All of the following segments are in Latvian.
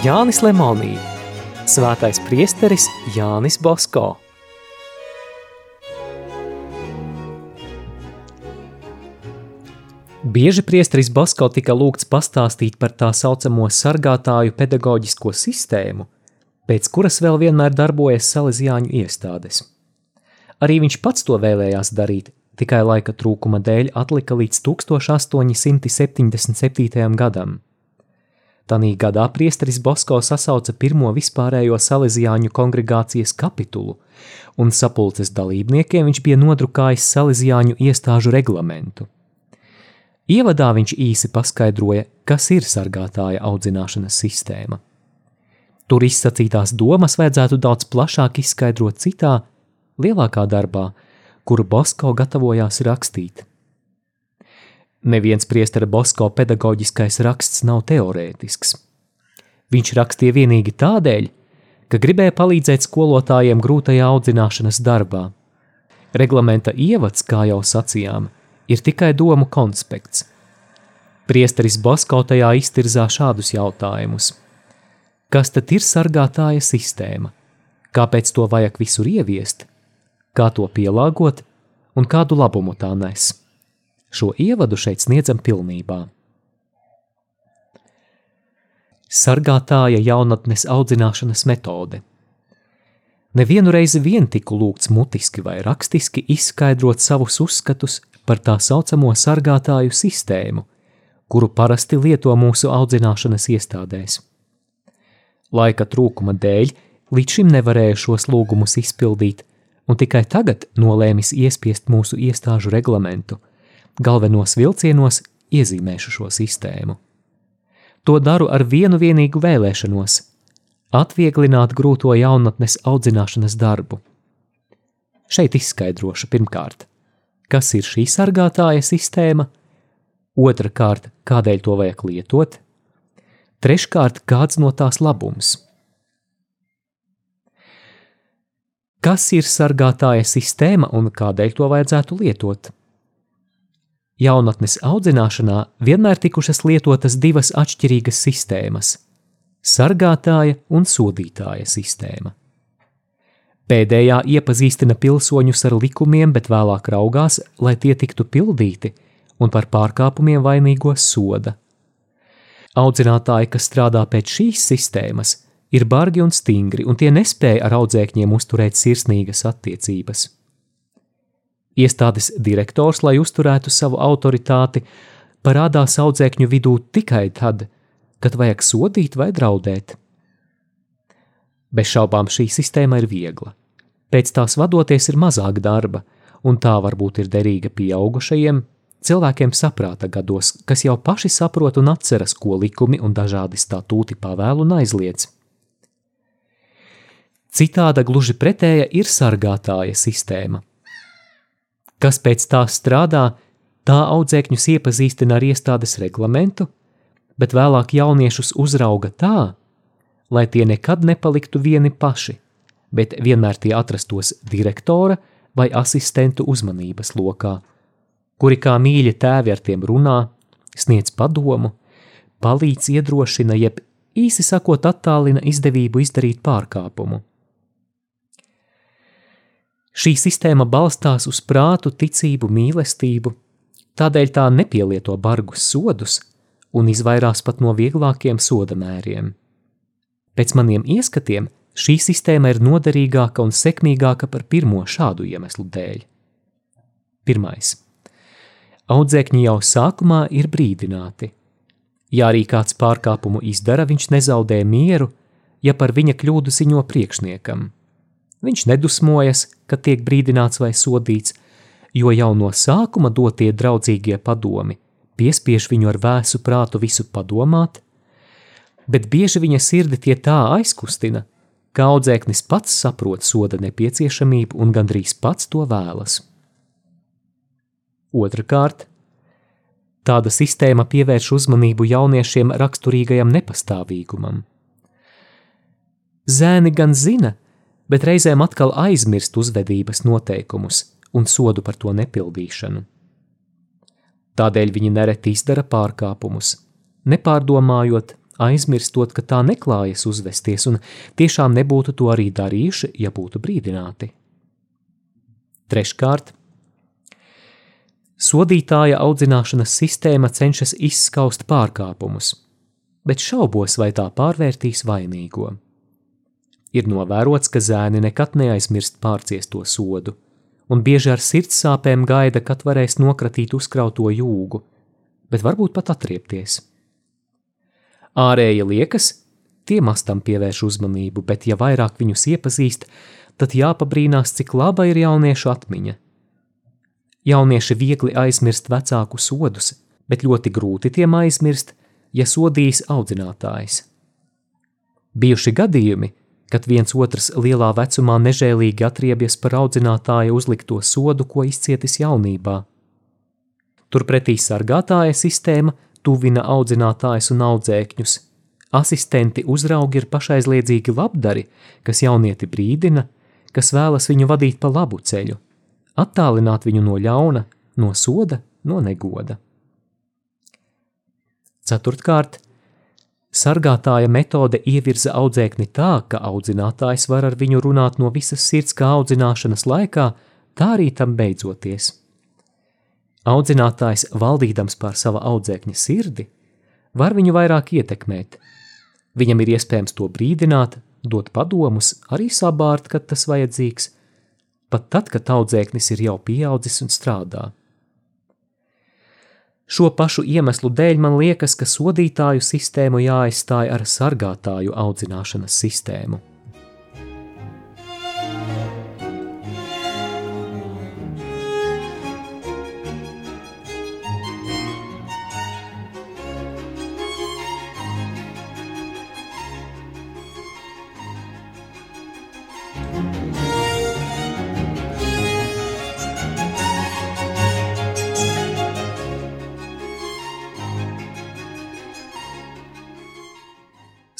Jānis Lemonī, Svētais priesteris Jānis Bosko. Bieži priesteris Bosko tika lūgts pastāstīt par tā saucamo sargātāju pedagoģisko sistēmu, pēc kuras vēl vienmēr darbojas salīdzjāņu iestādes. Arī viņš pats to vēlējās darīt, tikai laika trūkuma dēļ atlika līdz 1877. gadam. Tanī gadā priesteris Bosko sasauca pirmo vispārējo salīdzjāņu kongregācijas kapitulu, un sapulces dalībniekiem viņš bija nodrukājis salīdzjāņu iestāžu reglamentu. Ievadā viņš īsi paskaidroja, kas ir sargātāja audzināšanas sistēma. Tur izsacītās domas vajadzētu daudz plašāk izskaidrot citā, lielākā darbā, kuru Bosko gatavojās rakstīt. Neviens priestera Bosko pedagoģiskais raksts nav teorētisks. Viņš rakstīja vienīgi tādēļ, ka gribēja palīdzēt skolotājiem grūtajā audzināšanas darbā. Reglamenta ievads, kā jau sacījām, ir tikai domu konspekts. Priesteris Bosko tajā iztirzā šādus jautājumus. Kas tad ir sargātāja sistēma? Kāpēc to vajag visur ieviest? Kā to pielāgot un kādu labumu tā nes? Šo ievadu šeit sniedzam pilnībā. Sargātāja jaunatnes audzināšanas metode. Nevienu reizi vien tiku lūgts mutiski vai rakstiski izskaidrot savus uzskatus par tā saucamo sargātāju sistēmu, kuru parasti lieto mūsu audzināšanas iestādēs. Laika trūkuma dēļ līdz šim nevarēju šos lūgumus izpildīt, un tikai tagad nolēmis iespiest mūsu iestāžu reglamentu, galvenos vilcienos iezīmēšu šo sistēmu. To daru ar vienu vienīgu vēlēšanos - atvieglināt grūto jaunatnes audzināšanas darbu. Šeit izskaidrošu pirmkārt, kas ir šī sargātāja sistēma, otrkārt, kādēļ to vajag lietot, treškārt, kāds no tās labums. Kas ir sargātāja sistēma un kādēļ to vajadzētu lietot? Jaunatnes audzināšanā vienmēr tikušas lietotas divas atšķirīgas sistēmas - sargātāja un sodītāja sistēma. Pēdējā iepazīstina pilsoņus ar likumiem, bet vēlāk raugās, lai tie tiktu pildīti un par pārkāpumiem vainīgos soda. Audzinātāji, kas strādā pēc šīs sistēmas, ir bargi un stingri, un tie nespēja ar audzēkņiem uzturēt sirsnīgas attiecības. Iestādes direktors, lai uzturētu savu autoritāti, parādās audzēkņu vidū tikai tad, kad vajag sodīt vai draudēt. Bez šaubām šī sistēma ir viegla. Pēc tās vadoties ir mazāk darba, un tā varbūt ir derīga pieaugušajiem, cilvēkiem saprāta gados, kas jau paši saprot un atceras, ko likumi un dažādi statūti pavēl un aizliedz. Citāda gluži pretēja ir sargātāja sistēma. Kas pēc tā strādā, tā audzēkņus iepazīstina ar iestādes reglamentu, bet vēlāk jauniešus uzrauga tā, lai tie nekad nepaliktu vieni paši, bet vienmēr tie atrastos direktora vai asistentu uzmanības lokā, kuri kā mīļi tēvi ar tiem runā, sniedz padomu, palīdz iedrošina, jeb īsi sakot, attālina izdevību izdarīt pārkāpumu. Šī sistēma balstās uz prātu, ticību, mīlestību, tādēļ tā nepielieto bargus sodus un izvairās pat no vieglākiem soda mēriem. Pēc maniem ieskatiem šī sistēma ir noderīgāka un sekmīgāka par pirmo šādu iemeslu dēļ. Pirmais. Audzēkņi jau sākumā ir brīdināti. Ja arī kāds pārkāpumu izdara, viņš nezaudē mieru, ja par viņa kļūdu ziņo priekšniekam. Viņš nedusmojas, kad tiek brīdināts vai sodīts, jo jau no sākuma dotie draudzīgie padomi piespiež viņu ar vēsu prātu visu padomāt bet bieži viņa sirdi tie tā aizkustina, ka audzēknis pats saprot soda nepieciešamību un gandrīz pats to vēlas. Otrakārt, tāda sistēma pievērš uzmanību jauniešiem raksturīgajam nepastāvīgumam. Zēni gan zina, bet reizēm atkal aizmirst uzvedības noteikumus un sodu par to nepildīšanu. Tādēļ viņi nereti izdara pārkāpumus, nepārdomājot aizmirstot, ka tā neklājas uzvesties, un tiešām nebūtu to arī darījuši, ja būtu brīdināti. Treškārt, sodītāja audzināšanas sistēma cenšas izskaust pārkāpumus, bet šaubos, vai tā pārvērtīs vainīgo. Ir novērots, ka zēni nekad neaizmirst pārciesto sodu, un bieži ar sirdsāpēm gaida, kad varēs nokratīt uzkrauto jūgu, bet varbūt pat atriepties. Ārēji liekas, tie mastam pievērš uzmanību, bet ja vairāk viņus iepazīst, tad jāpabrīnās, cik laba ir jauniešu atmiņa. Jaunieši viegli aizmirst vecāku sodus, bet ļoti grūti tiem aizmirst, ja sodīs audzinātājs. Bijuši gadījumi, kad viens otrs lielā vecumā nežēlīgi atriebjas par audzinātāja uzlikto sodu, ko izcietis jaunībā. Turpretī sargātāja sistēma tuvina audzinātājus un audzēkņus. Asistenti uzraugi ir pašaizliedzīgi labdari, kas jaunieti brīdina, kas vēlas viņu vadīt pa labu ceļu, attālināt viņu no ļauna, no soda, no negoda. Ceturtkārt, sargātāja metode ievirza audzēkni tā, ka audzinātājs var ar viņu runāt no visas sirds kā audzināšanas laikā, tā arī tam beidzoties. Audzinātājs, valdīdams pār sava audzēkņa sirdi, var viņu vairāk ietekmēt. Viņam ir iespējams to brīdināt, dot padomus, arī sabārt, kad tas vajadzīgs, pat tad, kad audzēknis ir jau pieaudzis un strādā. Šo pašu iemeslu dēļ man liekas, ka sodītāju sistēmu jāaizstāj ar sargātāju audzināšanas sistēmu.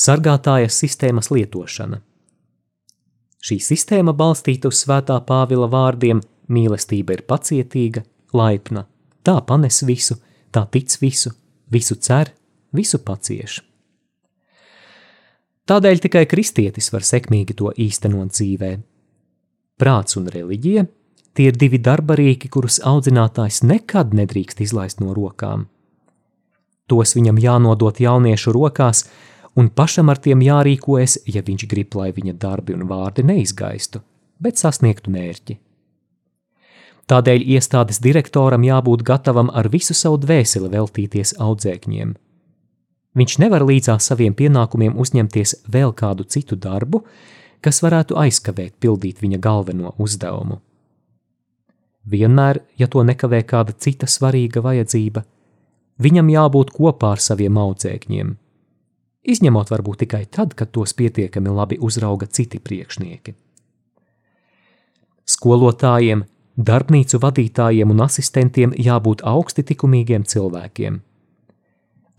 Sargātājas sistēmas lietošana. Šī sistēma balstīta uz svētā Pāvila vārdiem: mīlestība ir pacietīga, laipna, tā panes visu, tā tic visu, visu cer, visu pacieš. Tādēļ tikai kristietis var sekmīgi to īstenot dzīvē. Prāts un reliģija tie ir divi darbarīki, kurus audzinātājs nekad nedrīkst izlaist no rokām. Tos viņam jānodot jauniešu rokās, un pašam ar tiem jārīkojas, ja viņš grib, lai viņa darbi un vārdi neizgaistu, bet sasniegtu mērķi. Tādēļ iestādes direktoram jābūt gatavam ar visu savu dvēseli veltīties audzēkņiem. Viņš nevar līdzās saviem pienākumiem uzņemties vēl kādu citu darbu, kas varētu aizkavēt pildīt viņa galveno uzdevumu. Vienmēr, ja to nekavē kāda cita svarīga vajadzība, viņam jābūt kopā ar saviem audzēkņiem – izņemot varbūt tikai tad, kad tos pietiekami labi uzrauga citi priekšnieki. Skolotājiem, darbnīcu vadītājiem un asistentiem jābūt augsti likumīgiem cilvēkiem.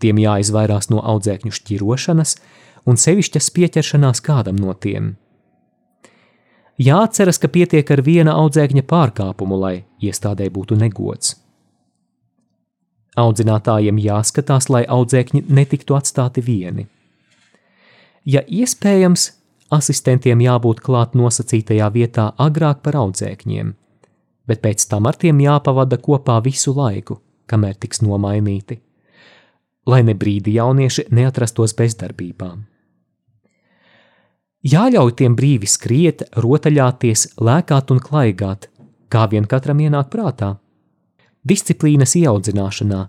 Tiem jāizvairās no audzēkņu šķirošanas un sevišķas pieķeršanās kādam no tiem. Jāatceras, ka pietiek ar viena audzēkņa pārkāpumu, lai iestādē būtu negods. Audzinātājiem jāskatās, lai audzēkņi netiktu atstāti vieni. Ja iespējams, asistentiem jābūt klāt nosacītajā vietā agrāk par audzēkņiem, bet pēc tam ar tiem jāpavada kopā visu laiku, kamēr tiks nomainīti, lai ne brīdi jaunieši neatrastos bezdarbībā. Jāļauj tiem brīvi skriet, rotaļāties, lēkāt un klaigāt, kā vien katram ienāk prātā disciplīnas ieaudzināšanā,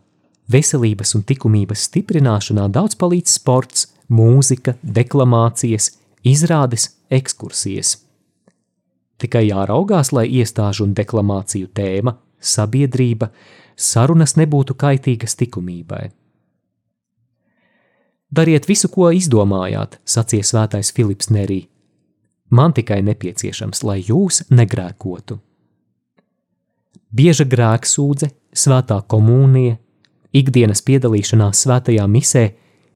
veselības un likumības stiprināšanā daudz palīdz sports, mūzika, deklamācijas, izrādes, ekskursijas. Tikai jāraugās, lai iestāžu un deklamāciju tēma, sabiedrība, sarunas nebūtu kaitīgas likumībai. Dariet visu, ko izdomājāt, sacīja svētais Filips Nerī. Man tikai nepieciešams, lai jūs negrēkotu bieža grēksūdze, svētā komunija, ikdienas piedalīšanās svētajā misē,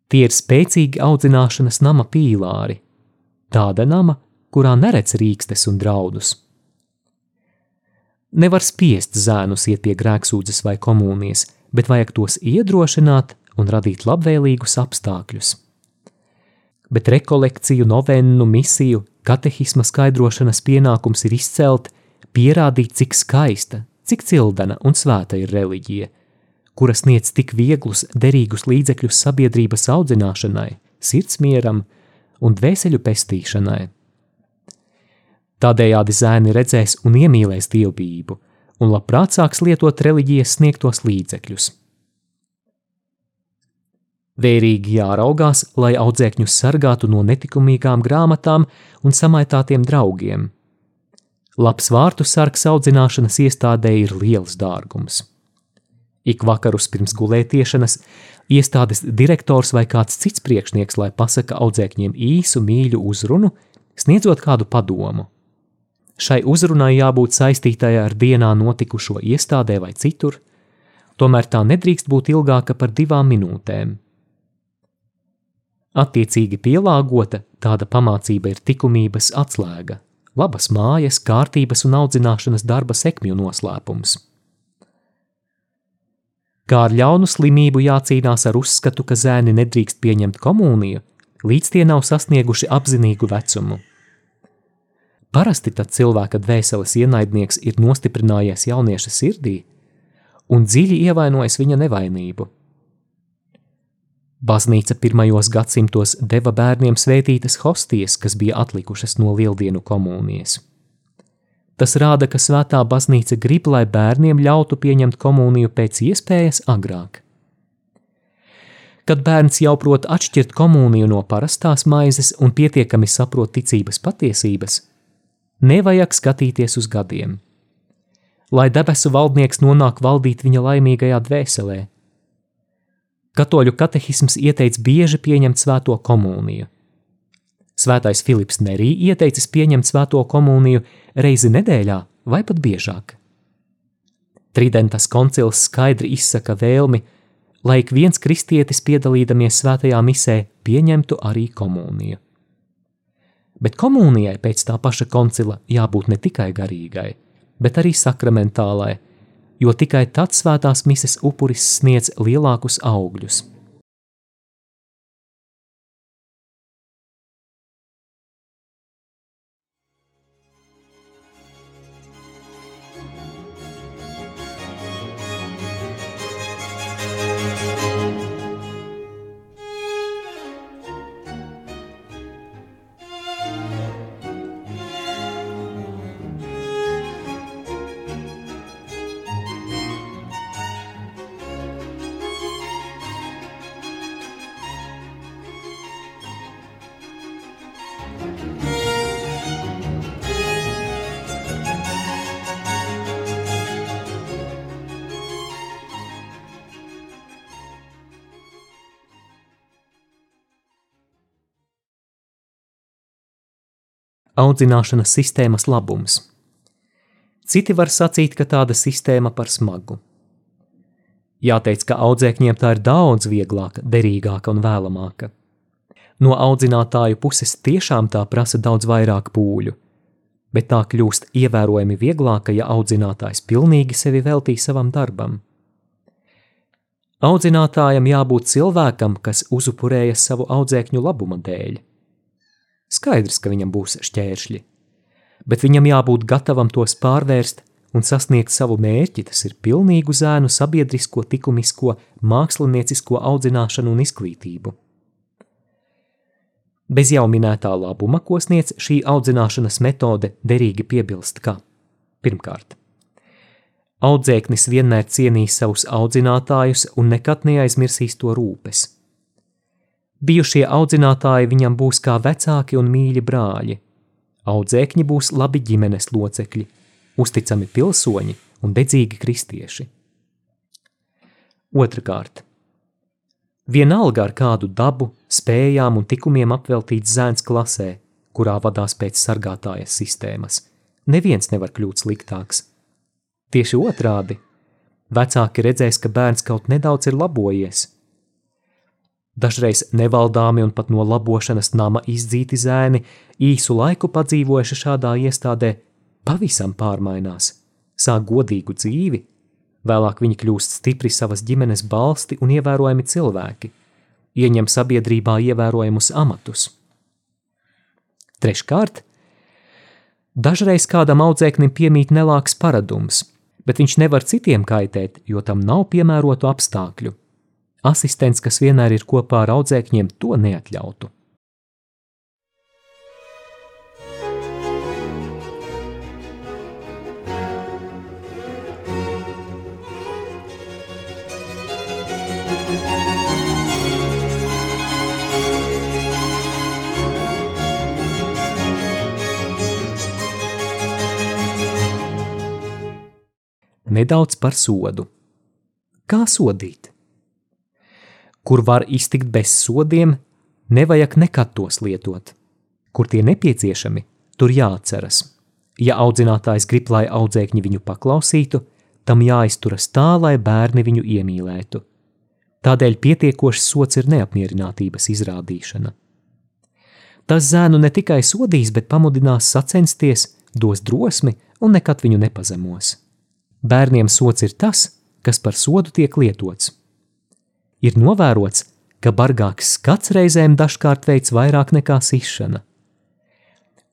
tie ir spēcīgi audzināšanas nama pīlāri, tāda nama, kurā neredz rīkstes un draudus. Nevar spiest zēnus iet pie grēksūdzes vai komunijas, bet vajag tos iedrošināt un radīt labvēlīgus apstākļus. bet rekolekciju, novennu, misiju, katehisma skaidrošanas pienākums ir izcelt, pierādīt, cik skaista, cik cildena un svēta ir reliģija, kura sniedz tik vieglus, derīgus līdzekļus sabiedrības audzināšanai, sirdsmieram un dvēseļu pestīšanai. Tādējādi zēni redzēs un iemīlēs dievbijību, un labprāt sāks lietot reliģijas sniegtos līdzekļus. Vērīgi jāraugās, lai audzēkņus sargātu no netikumīgām grāmatām un samaitātiem draugiem. Labs vārtu sargs audzināšanas iestādē ir liels dārgums. Ik vakarus pirms gulētiešanas iestādes direktors vai kāds cits priekšnieks, lai pasaka audzēkņiem īsu mīļu uzrunu, sniedzot kādu padomu. Šai uzrunai jābūt saistītai ar dienā notikušo iestādē vai citur, tomēr tā nedrīkst būt ilgāka par divām minūtēm. Attiecīgi pielāgota tāda pamācība ir likumības atslēga, labas mājas, kārtības un audzināšanas darba sekmju noslēpums. Kā ar ļaunu slimību jācīnās ar uzskatu, ka zēni nedrīkst pieņemt komuniju, līdz tie nav sasnieguši apzinīgu vecumu. Parasti tad cilvēka dvēseles ienaidnieks ir nostiprinājies jaunieša sirdī un dziļi ievainojis viņa nevainību. Baznīca pirmajos gadsimtos deva bērniem svētītas hostijas, kas bija atlikušas no lieldienu komunijas. Tas rāda, ka svētā baznīca grib, lai bērniem ļautu pieņemt komuniju pēc iespējas agrāk. Kad bērns jau prot atšķirt komuniju no parastās maizes un pietiekami saprot ticības patiesības, Nevajag skatīties uz gadiem. Lai debesu valdnieks nonāk valdīt viņa laimīgajā dvēselē. Katoļu katehisms ieteica bieži pieņemt svēto komuniju. Svētais Filips Nerī ieteicis pieņemt svēto komuniju reizi nedēļā vai pat biežāk. Tridentas koncils skaidri izsaka vēlmi, lai ik viens kristietis piedalīdamies svētajā misē pieņemtu arī komuniju. Bet komunijai pēc tā paša koncila jābūt ne tikai garīgai, bet arī sakramentālai, jo tikai tad svētās mises upuris sniedz lielākus augļus. Audzināšanas sistēmas labums. Citi var sacīt, ka tāda sistēma par smagu. Jāteic, ka audzēkņiem tā ir daudz vieglāka, derīgāka un vēlamāka. No audzinātāju puses tiešām tā prasa daudz vairāk pūļu, bet tā kļūst ievērojami vieglāka, ja audzinātājs pilnīgi sevi veltī savam darbam. Audzinātājam jābūt cilvēkam, kas uzupurējas savu audzēkņu labuma dēļ. Skaidrs, ka viņam būs šķēršļi, bet viņam jābūt gatavam tos pārvērst un sasniegt savu mērķi, tas ir pilnīgu zēnu sabiedrisko, likumisko, māksliniecisko audzināšanu un izglītību. Bez jau minētā labuma, ko sniedz šī audzināšanas metode, derīgi piebilst, ka pirmkārt, audzēknis vienmēr cienīs savus audzinātājus un nekad neaizmirsīs to rūpes. Bijušie audzinātāji viņam būs kā vecāki un mīļi brāļi. Audzēkņi būs labi ģimenes locekļi, uzticami pilsoņi un dedzīgi kristieši. Otrakārt, vienalga ar kādu dabu, spējām un tikumiem apveltīts zēns klasē, kurā vadās pēc sargātājas sistēmas, neviens nevar kļūt sliktāks. Tieši otrādi, vecāki redzēs, ka bērns kaut nedaudz ir labojies – Dažreiz nevaldāmi un pat no labošanas nama izdzīti zēni, īsu laiku padzīvojuši šādā iestādē, pavisam pārmainās, sāk godīgu dzīvi, vēlāk viņi kļūst stipri savas ģimenes balsti un ievērojami cilvēki, ieņem sabiedrībā ievērojamus amatus. Treškārt, dažreiz kādam audzēknim piemīt nelāks paradums, bet viņš nevar citiem kaitēt, jo tam nav piemērotu apstākļu. Asistents, kas vienmēr ir kopā ar audzēkņiem, to neatļautu. Nedaudz par sodu. Kā sodīt? Kur var iztikt bez sodiem, nevajag nekad tos lietot. Kur tie nepieciešami, tur jāatceras. Ja audzinātājs grib, lai audzēkņi viņu paklausītu, tam jāizturas tā, lai bērni viņu iemīlētu. Tādēļ pietiekošs sots ir neapmierinātības izrādīšana. Tas zēnu ne tikai sodīs, bet pamudinās sacensties, dos drosmi un nekad viņu nepazemos. Bērniem sots ir tas, kas par sodu tiek lietots. Ir novērots, ka bargāks skats reizēm dažkārt veids vairāk nekā sišana.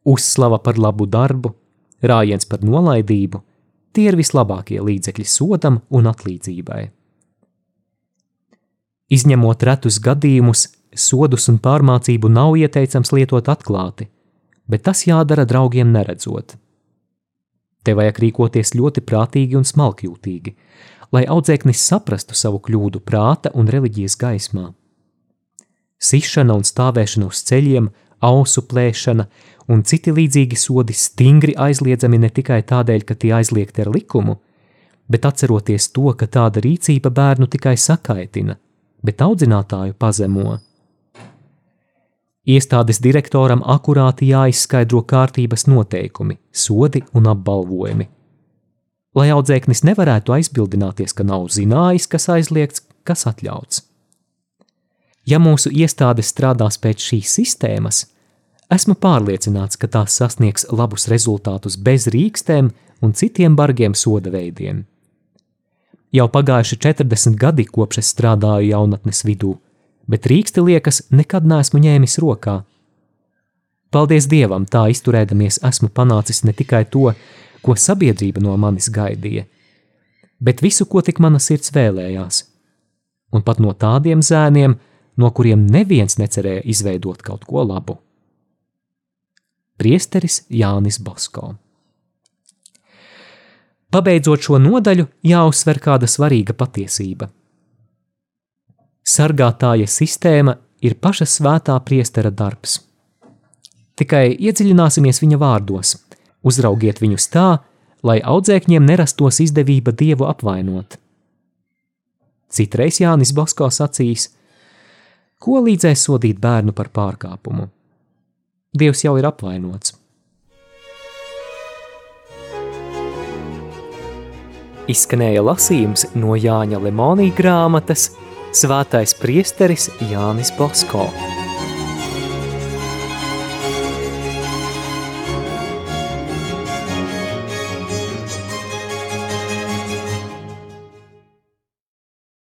Uzslava par labu darbu, rājiens par nolaidību – tie ir vislabākie līdzekļi sodam un atlīdzībai. Izņemot retus gadījumus, sodus un pārmācību nav ieteicams lietot atklāti, bet tas jādara draugiem neredzot. Te vajag rīkoties ļoti prātīgi un smalkjūtīgi, lai audzēknis saprastu savu kļūdu prāta un reliģijas gaismā. Sišana un stāvēšana uz ceļiem, ausu plēšana un citi līdzīgi sodi stingri aizliedzami ne tikai tādēļ, ka tie aizliegti ar likumu, bet atceroties to, ka tāda rīcība bērnu tikai sakaitina, bet audzinātāju pazemo. Iestādes direktoram akurāti jāizskaidro kārtības noteikumi, sodi un apbalvojumi. Lai audzēknis nevarētu aizbildināties, ka nav zinājis, kas aizliegts, kas atļauts. Ja mūsu iestādes strādās pēc šīs sistēmas, esmu pārliecināts, ka tās sasniegs labus rezultātus bez rīkstēm un citiem bargiem soda veidiem. Jau pagājuši 40 gadi, kopš es strādāju jaunatnes vidū, bet rīksti liekas nekad neesmu ņēmis rokā. Paldies Dievam, tā izturēdamies esmu panācis ne tikai to, ko sabiedrība no manis gaidīja, bet visu, ko tik mana sirds vēlējās, un pat no tādiem zēniem, no kuriem neviens necerēja izveidot kaut ko labu. Priesteris Jānis Bosko. Pabeidzot šo nodaļu, jāuzsver kāda svarīga patiesība – sargātāja sistēma ir paša svētā priestera darbs. Tikai iedziļināsimies viņa vārdos, uzraugiet viņus tā, lai audzēkņiem nerastos izdevība dievu apvainot. Citreiz Jānis Bosko sacīs, ko līdzēs sodīt bērnu par pārkāpumu. Dievs jau ir apvainots. Izskanēja lasījums no Jāņa Lemonija grāmatas Svētais priesteris Jānis Bosko.